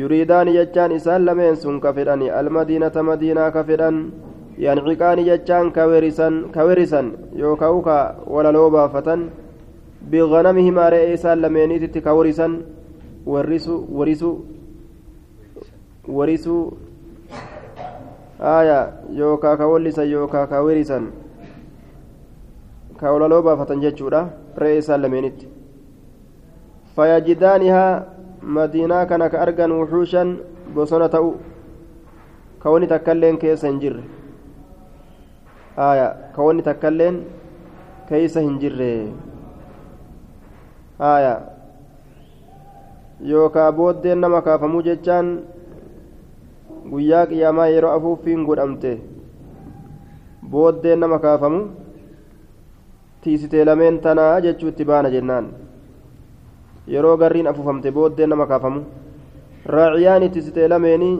yuriidaani jechaan isaan lameen sun ka fedhani almadiinata madiinaa ka fedhan yanciqaani jechaan ka werisan ka werisan yookaan ka walaloo baafatan biganamihimaa re'ee isaan lameeniititti ka warisan warrisu warisu warisuu aya yookaa ka wallisan yookaa ka werisan ka walaloo baafatan jechuudha isaan lameenitti fayajidaanihaa madiinaa kana ka argan wuxuushan bosona ta'u. Ka wani takkailleen keessa hin jirre. Aya ka wani takkailleen keeysa hin jirre. Aya yookaa booddeen nama kaafamuu jechaan guyyaa qiyaamaa yeroo afuuffiin godhamte. Booddeen nama kaafamu tiisitee lameen tanaa jechuu itti baana jennaan yeroo garriin afuufamte booddeen nama kaafamu raaciyaani tiisitee lameenii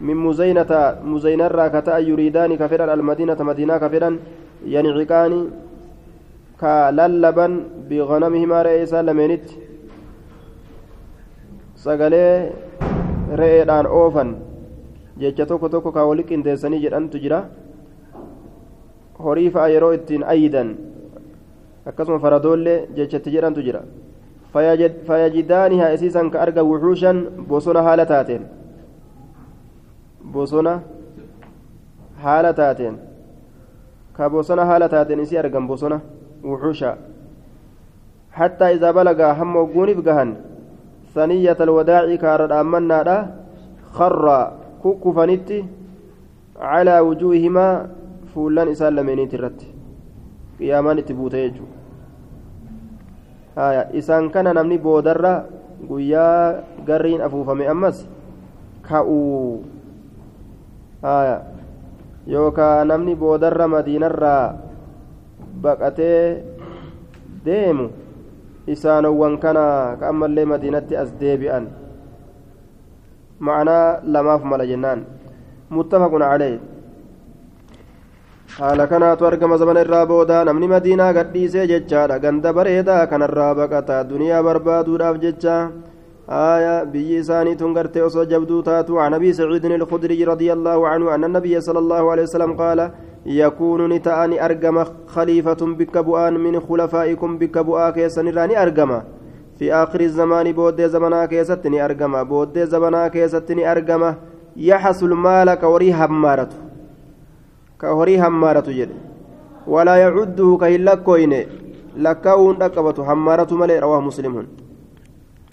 min muzaynata muzaynarraa ka ta'a yuriidaani ka fedhan almadiinata madiinaa ka fedhan yanciqaani ka lallaban biganamihimaa re'ee isaan lameenitti sagalee re'eedhaan oofan jecha tokko tokko kaa wali qindeessanii jedhantu jira horii yeroo ittiin ayyidan akkasuma faradoollee jechatti jedhantu jira fayajidaanihaa isiisan ka arga wuxuushan bosona haala taateen bosona haala taateen ka bosona haala taateen isii argan bosona wuxuusha hattaa izaa balagaa hamma ogguuniif gahan ثنية الوداع كارد أمنادا خر ككفنت على وجوههما فولان إسان لمنين ترت قيامان تبوت يجو هايا isaan kana namni boodarra guyyaa garriin afuufame ammas ka'u yookaan namni boodarra madiinarraa baqatee deemu isaanowwan kana ka ammallee madiinatti as deebi'an. Ma'anaa lamaaf mala jennaan. Muttafaqun caleeh haala kanaatu argama zamana irraa booda namni madiinaa gadhiisee jechaadha. Ganda bareedaa kanarraa baqata duniyaa barbaaduudhaaf jecha. آية بي إساني تنقرت أصو جبدو تاتو عن أبي سعيد الخدري رضي الله عنه أن النبي صلى الله عليه وسلم قال يكون نتأني أرجم خليفة بك بؤان من خلفائكم بك بؤا كيسن راني أرجم في آخر الزمان بود زمنا كيستني أرجم بود زمنا كيستني أرجم يحصل المال كوري همارة كوري همارة جد. ولا يعده كهلا كوين لكاون أكبت همارة ملي رواه مسلم